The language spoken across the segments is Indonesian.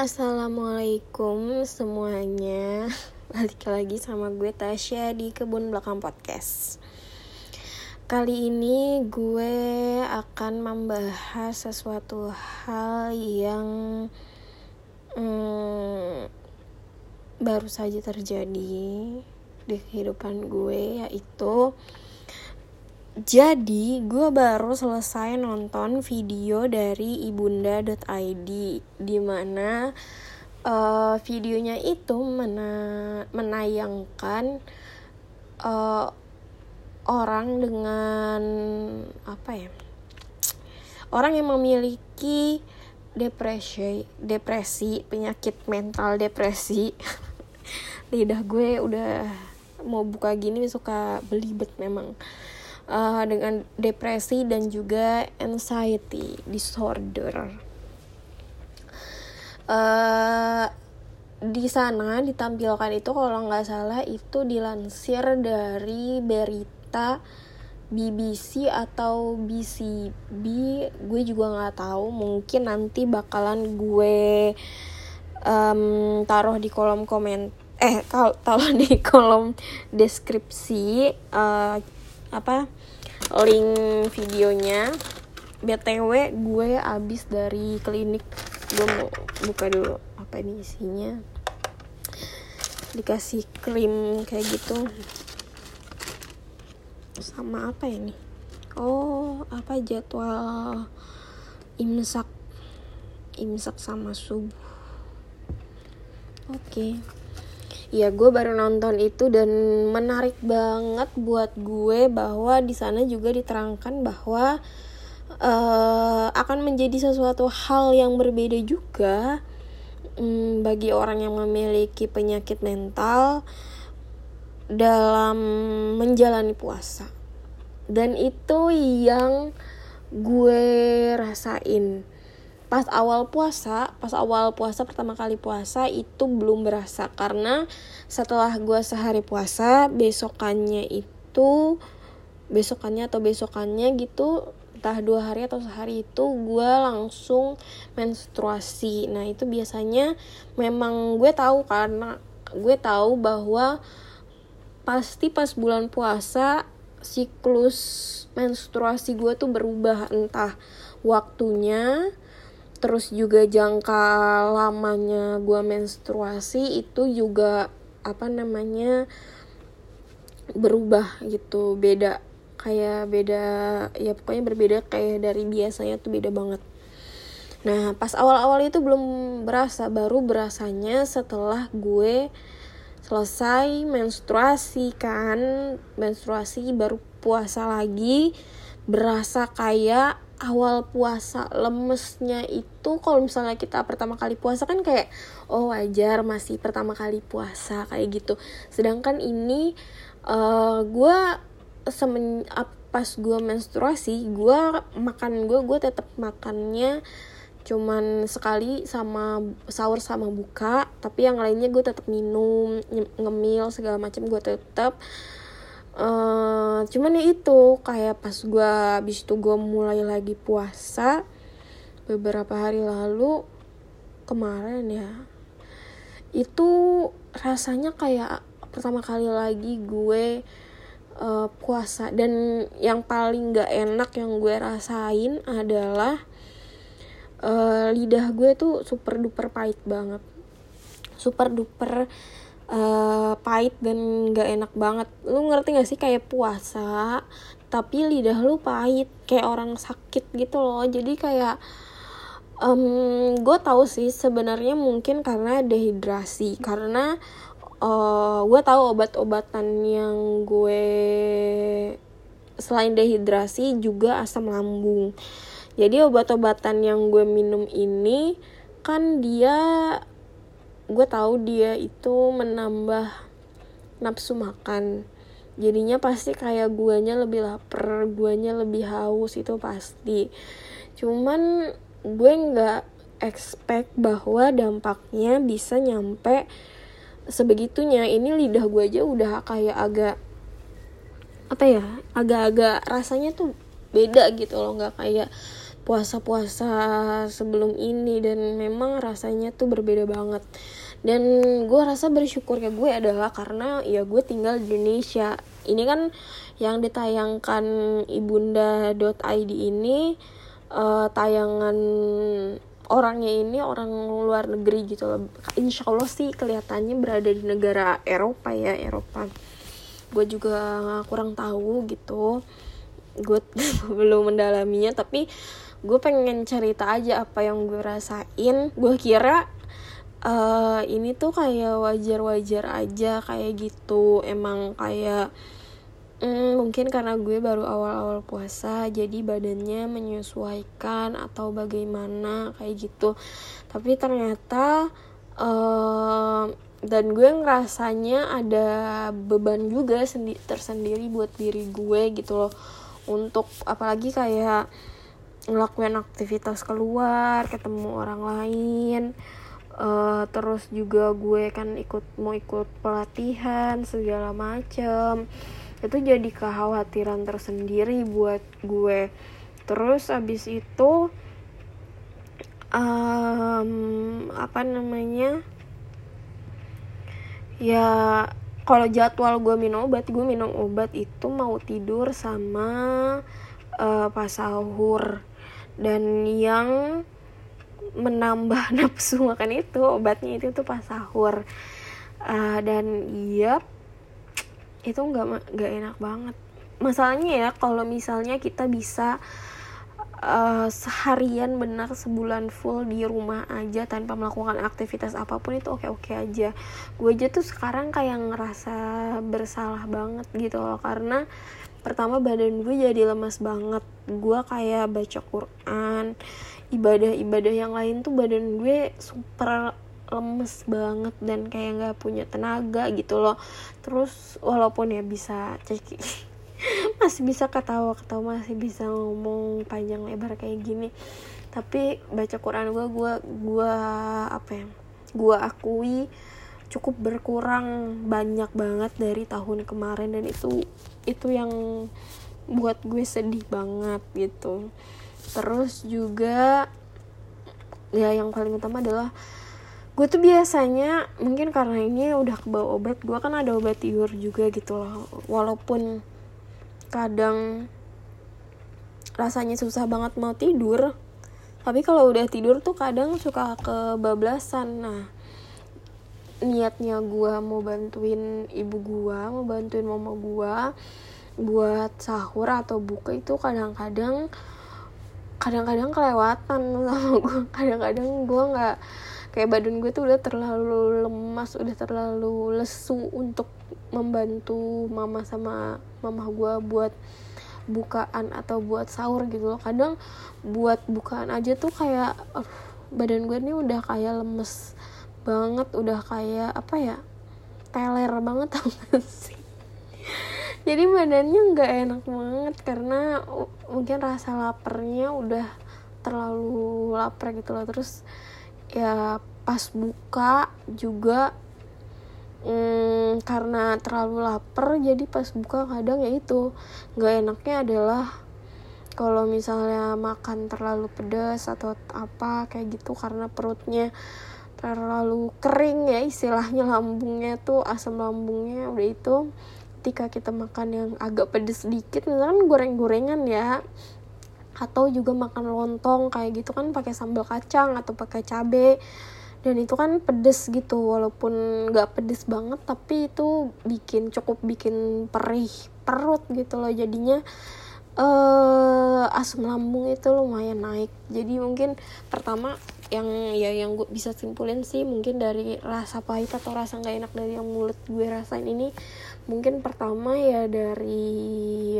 assalamualaikum semuanya. Balik lagi sama gue Tasya di kebun belakang podcast. Kali ini gue akan membahas sesuatu hal yang hmm, baru saja terjadi di kehidupan gue, yaitu jadi gue baru selesai nonton video dari ibunda.id Di mana uh, videonya itu mena menayangkan uh, orang dengan apa ya Orang yang memiliki depresi, depresi, penyakit mental depresi. Lidah gue udah mau buka gini suka belibet memang uh, dengan depresi dan juga anxiety disorder. Uh, di sana ditampilkan itu kalau nggak salah itu dilansir dari berita BBC atau BCB gue juga nggak tahu mungkin nanti bakalan gue um, taruh di kolom komen eh taruh di kolom deskripsi uh, apa link videonya. Btw gue abis dari klinik. Gue mau buka dulu apa ini isinya. Dikasih krim kayak gitu. Sama apa ini? Oh apa jadwal imsak? Imsak sama subuh. Oke. okay ya gue baru nonton itu dan menarik banget buat gue bahwa di sana juga diterangkan bahwa uh, akan menjadi sesuatu hal yang berbeda juga um, bagi orang yang memiliki penyakit mental dalam menjalani puasa. Dan itu yang gue rasain pas awal puasa pas awal puasa pertama kali puasa itu belum berasa. Karena setelah gue sehari puasa besokannya itu besokannya atau besokannya gitu entah dua hari atau sehari itu gue langsung menstruasi. Nah itu biasanya memang gue tahu karena gue tahu bahwa pasti pas bulan puasa siklus menstruasi gue tuh berubah. Entah waktunya terus juga jangka lamanya gue menstruasi itu juga apa namanya berubah gitu. Beda kayak beda ya pokoknya berbeda kayak dari biasanya tuh beda banget. Nah pas awal-awal itu belum berasa baru berasanya setelah gue selesai menstruasi kan. Menstruasi baru puasa lagi berasa kayak awal puasa lemesnya itu kalau misalnya kita pertama kali puasa kan kayak oh wajar masih pertama kali puasa kayak gitu. Sedangkan ini uh, gue semen pas gue menstruasi gue makan gue gue tetap makannya cuman sekali sama sahur sama buka tapi yang lainnya gue tetap minum ngemil segala macam gue tetap uh, cuman ya itu kayak pas gue abis itu gue mulai lagi puasa beberapa hari lalu kemarin ya itu rasanya kayak pertama kali lagi gue uh, puasa. Dan yang paling gak enak yang gue rasain adalah uh, lidah gue tuh super duper pahit banget. Super duper uh, pahit dan gak enak banget. Lu ngerti gak sih? Kayak puasa tapi lidah lu pahit. Kayak orang sakit gitu loh. Jadi kayak um, gue tahu sih sebenarnya mungkin karena dehidrasi. Karena uh, gue tahu obat-obatan yang gue selain dehidrasi juga asam lambung. Jadi obat-obatan yang gue minum ini kan dia gue tahu dia itu menambah nafsu makan. Jadinya pasti kayak guanya lebih lapar guanya lebih haus itu pasti. Cuman gue nggak expect bahwa dampaknya bisa nyampe sebegitunya. Ini lidah gue aja udah kayak agak apa ya agak-agak rasanya tuh beda gitu loh. Nggak kayak puasa-puasa sebelum ini. Dan memang rasanya tuh berbeda banget dan gue rasa bersyukur ya gue adalah karena ya gue tinggal di Indonesia. Ini kan yang ditayangkan ibunda.id ini uh, tayangan orangnya ini orang luar negeri gitu loh. Insya Allah sih kelihatannya berada di negara Eropa ya Eropa. Gue juga kurang tahu gitu. Gue belum mendalaminya tapi gue pengen cerita aja apa yang gue rasain. Gue kira uh, ini tuh kayak wajar-wajar aja kayak gitu. Emang kayak mm, mungkin karena gue baru awal-awal puasa jadi badannya menyesuaikan atau bagaimana kayak gitu. Tapi ternyata uh, dan gue ngerasanya ada beban juga sendi tersendiri buat diri gue gitu loh. Untuk apalagi kayak ngelakuin aktivitas keluar ketemu orang lain uh, terus juga gue kan ikut mau ikut pelatihan segala macem. Itu jadi kekhawatiran tersendiri buat gue. Terus abis itu um, apa namanya? Ya kalau jadwal gue minum obat gue minum obat itu mau tidur sama uh, pas sahur. Dan yang menambah nafsu makan itu obatnya itu tuh pas sahur. Uh, dan iya itu nggak nggak enak banget. Masalahnya ya kalau misalnya kita bisa uh, seharian benar sebulan full di rumah aja tanpa melakukan aktivitas apa pun itu oke oke aja. Gue aja tuh sekarang kayak ngerasa bersalah banget gitu loh karena pertama badan gue jadi lemas banget. Gue kayak baca Quran ibadah-ibadah yang lain tuh badan gue super lemes banget dan kayak nggak punya tenaga gitu loh. Terus walaupun ya bisa cek masih bisa ketawa ketawa masih bisa ngomong panjang lebar kayak gini. Tapi baca Quran gue gue gue apa ya? Gue akui cukup berkurang banyak banget dari tahun kemarin dan itu itu yang buat gue sedih banget gitu. Terus juga ya yang paling utama adalah gue tuh biasanya mungkin karena ini udah kebawa obat gue kan ada obat tidur juga gitu loh. Walaupun kadang rasanya susah banget mau tidur tapi kalau udah tidur tuh kadang suka kebablasan. Nah niatnya gue mau bantuin ibu gue mau bantuin mama gue buat sahur atau buka itu kadang-kadang kadang-kadang kelewatan sama gue kadang-kadang gue nggak kayak badan gue tuh udah terlalu lemas udah terlalu lesu untuk membantu mama sama mama gue buat bukaan atau buat sahur gitu loh. Kadang buat bukaan aja tuh kayak uh, badan gue ini udah kayak lemes banget udah kayak apa ya teler banget tau gak sih? Jadi badannya nggak enak banget karena mungkin rasa laparnya udah terlalu lapar gitu loh. Terus ya pas buka juga hmm, karena terlalu lapar jadi pas buka kadang ya itu nggak enaknya adalah kalau misalnya makan terlalu pedas atau apa kayak gitu karena perutnya terlalu kering ya istilahnya lambungnya tuh asam lambungnya udah itu. Ketika kita makan yang agak pedes sedikit misalkan goreng-gorengan ya. Atau juga makan lontong kayak gitu kan pakai sambal kacang atau pakai cabe. Dan itu kan pedes gitu walaupun nggak pedes banget tapi itu bikin cukup bikin perih perut gitu loh jadinya uh, asam lambung itu lumayan naik. Jadi mungkin pertama yang ya yang gue bisa simpulin sih mungkin dari rasa pahit atau rasa nggak enak dari yang mulut gue rasain ini mungkin pertama ya dari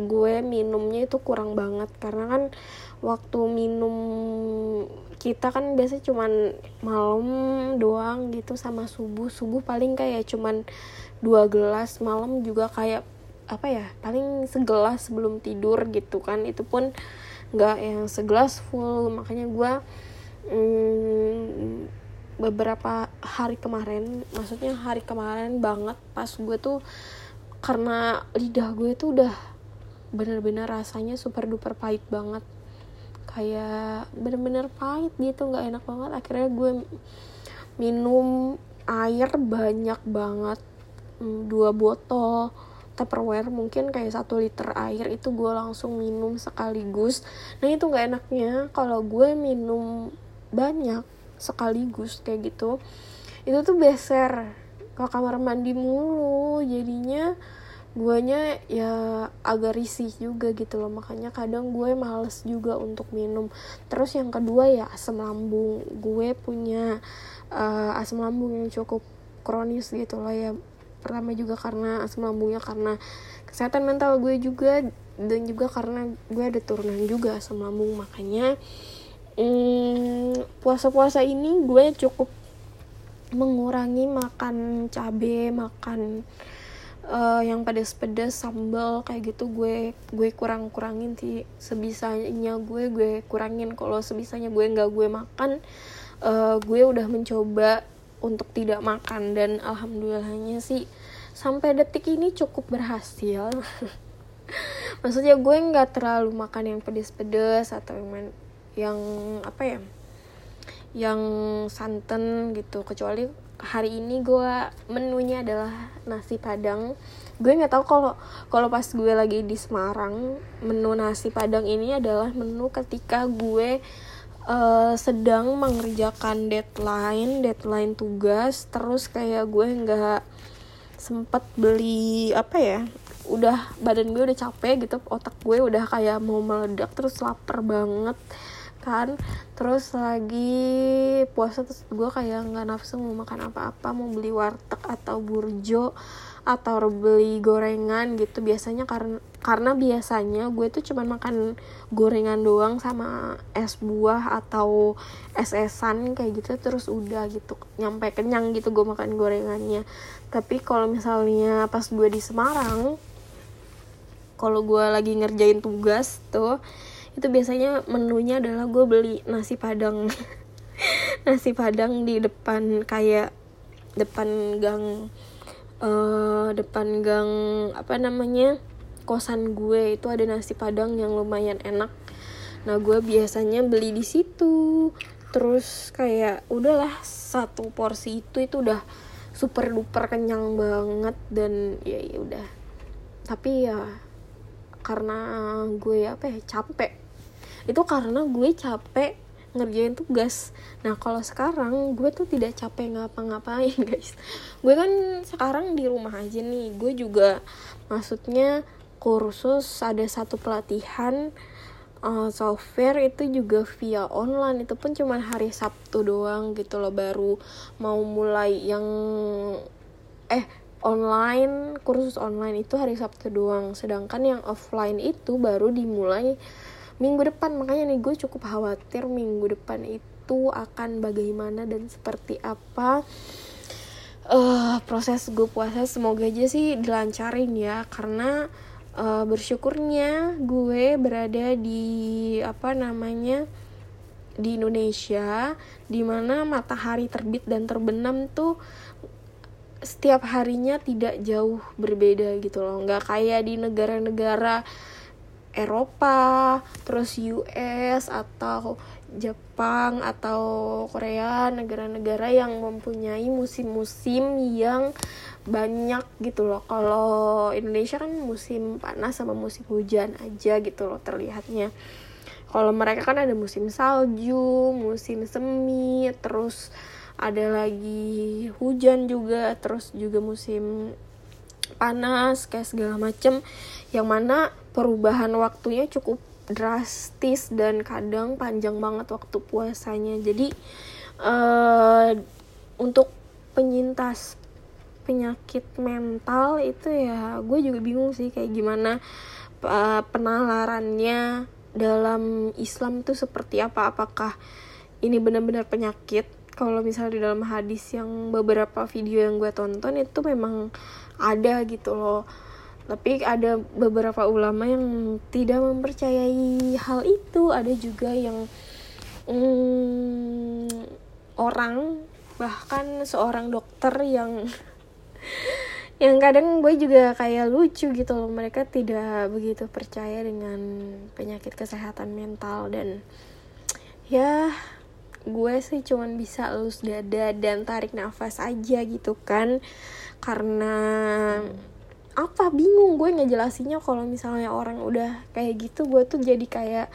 gue minumnya itu kurang banget. Karena kan waktu minum kita kan biasa cuman malam doang gitu sama subuh. Subuh paling kayak cuman dua gelas malam juga kayak apa ya paling segelas sebelum tidur gitu kan. Itu pun nggak yang segelas full. Makanya gue hmm, beberapa hari kemarin maksudnya hari kemarin banget pas gue tuh karena lidah gue tuh udah bener-bener rasanya super duper pahit banget. Kayak bener-bener pahit gitu nggak enak banget. Akhirnya gue minum air banyak banget mm, dua botol Tupperware mungkin kayak satu liter air itu gue langsung minum sekaligus. Nah itu nggak enaknya kalau gue minum banyak sekaligus kayak gitu. Itu tuh beser ke kamar mandi mulu. Jadinya guanya ya agak risih juga gitu loh. Makanya kadang gue males juga untuk minum. Terus yang kedua ya asam lambung. Gue punya uh, asam lambung yang cukup kronis gitu loh ya pertama juga karena asam lambungnya karena kesehatan mental gue juga dan juga karena gue ada turunan juga asam lambung. Makanya hmm, puasa-puasa ini gue cukup mengurangi makan cabe makan uh, yang pedas-pedas sambal kayak gitu gue gue kurang kurangin sih. Sebisanya gue gue kurangin. Kalau sebisanya gue nggak gue makan uh, gue udah mencoba untuk tidak makan dan alhamdulillahnya sih sampai detik ini cukup berhasil. Maksudnya gue nggak terlalu makan yang pedes-pedes atau yang yang apa ya yang santan gitu. Kecuali hari ini gue menunya adalah nasi padang. Gue nggak tahu kalau kalau pas gue lagi di Semarang menu nasi padang ini adalah menu ketika gue uh, sedang mengerjakan deadline deadline tugas terus kayak gue nggak sempet beli apa ya udah badan gue udah capek gitu otak gue udah kayak mau meledak terus lapar banget kan. Terus lagi puasa terus gue kayak nggak nafsu mau makan apa-apa mau beli warteg atau burjo atau beli gorengan gitu biasanya karena karena biasanya gue tuh cuman makan gorengan doang sama es buah atau es esan kayak gitu terus udah gitu nyampe kenyang gitu gue makan gorengannya. Tapi kalau misalnya pas gue di Semarang kalau gue lagi ngerjain tugas tuh itu biasanya menunya adalah gue beli nasi padang. Nasi padang di depan kayak depan gang uh, depan gang apa namanya kosan gue itu ada nasi padang yang lumayan enak. Nah gue biasanya beli di situ. Terus kayak udahlah satu porsi itu itu udah super duper kenyang banget dan ya, ya udah. Tapi ya karena gue apa ya capek. Itu karena gue capek ngerjain tugas. Nah kalau sekarang gue tuh tidak capek ngapa-ngapain guys. Gue kan sekarang di rumah aja nih. Gue juga maksudnya kursus ada satu pelatihan uh, software itu juga via online. Itu pun cuma hari Sabtu doang gitu loh baru mau mulai yang eh online kursus online itu hari Sabtu doang. Sedangkan yang offline itu baru dimulai minggu depan. Makanya nih gue cukup khawatir minggu depan itu akan bagaimana dan seperti apa. Uh, proses gue puasa semoga aja sih dilancarin ya karena uh, bersyukurnya gue berada di apa namanya di Indonesia di mana matahari terbit dan terbenam tuh setiap harinya tidak jauh berbeda gitu loh. Nggak kayak di negara-negara Eropa, terus US atau Jepang atau Korea, negara-negara yang mempunyai musim-musim yang banyak gitu loh. Kalau Indonesia kan musim panas sama musim hujan aja gitu loh terlihatnya. Kalau mereka kan ada musim salju, musim semi, terus ada lagi hujan juga, terus juga musim panas kayak segala macem. Yang mana perubahan waktunya cukup drastis dan kadang panjang banget waktu puasanya. Jadi uh, untuk penyintas penyakit mental itu ya gue juga bingung sih kayak gimana uh, penalarannya dalam Islam itu seperti apa. Apakah ini benar-benar penyakit? Kalau misalnya di dalam hadis yang beberapa video yang gue tonton itu memang ada gitu loh. Tapi ada beberapa ulama yang tidak mempercayai hal itu. Ada juga yang mm, orang bahkan seorang dokter yang yang kadang gue juga kayak lucu gitu loh. Mereka tidak begitu percaya dengan penyakit kesehatan mental. Dan ya gue sih cuman bisa elus dada dan tarik nafas aja gitu kan karena apa bingung gue ngejelasinnya. Kalau misalnya orang udah kayak gitu gue tuh jadi kayak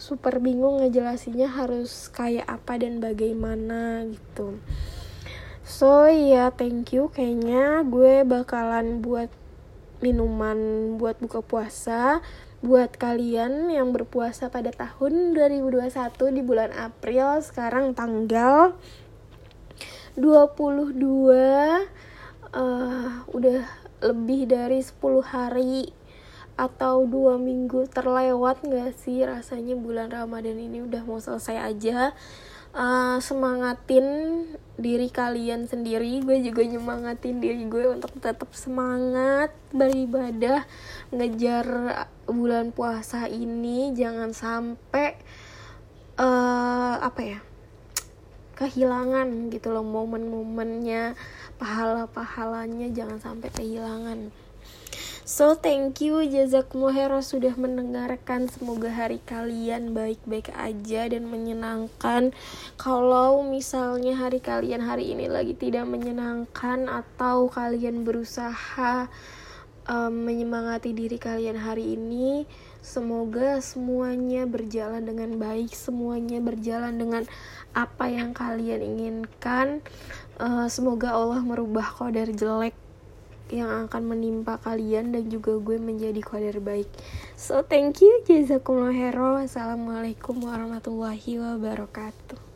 super bingung ngejelasinnya harus kayak apa dan bagaimana gitu. So ya yeah, thank you. Kayaknya gue bakalan buat minuman buat buka puasa. Buat kalian yang berpuasa pada tahun 2021 di bulan April sekarang tanggal 22 uh, udah lebih dari 10 hari atau dua minggu terlewat gak sih rasanya bulan Ramadan ini udah mau selesai aja. Uh, semangatin diri kalian sendiri. Gue juga nyemangatin diri gue untuk tetap semangat beribadah ngejar bulan puasa ini. Jangan sampai uh, apa ya kehilangan gitu loh momen-momennya pahala-pahalanya jangan sampai kehilangan. So thank you jazakumullah sudah mendengarkan. Semoga hari kalian baik-baik aja dan menyenangkan. Kalau misalnya hari kalian hari ini lagi tidak menyenangkan Atau kalian berusaha um, menyemangati diri kalian hari ini Semoga semuanya berjalan dengan baik Semuanya berjalan dengan apa yang kalian inginkan uh, Semoga Allah merubah kodar jelek yang akan menimpa kalian dan juga gue menjadi kader baik. So thank you jazakumullah khairan. Wassalamualaikum warahmatullahi wabarakatuh.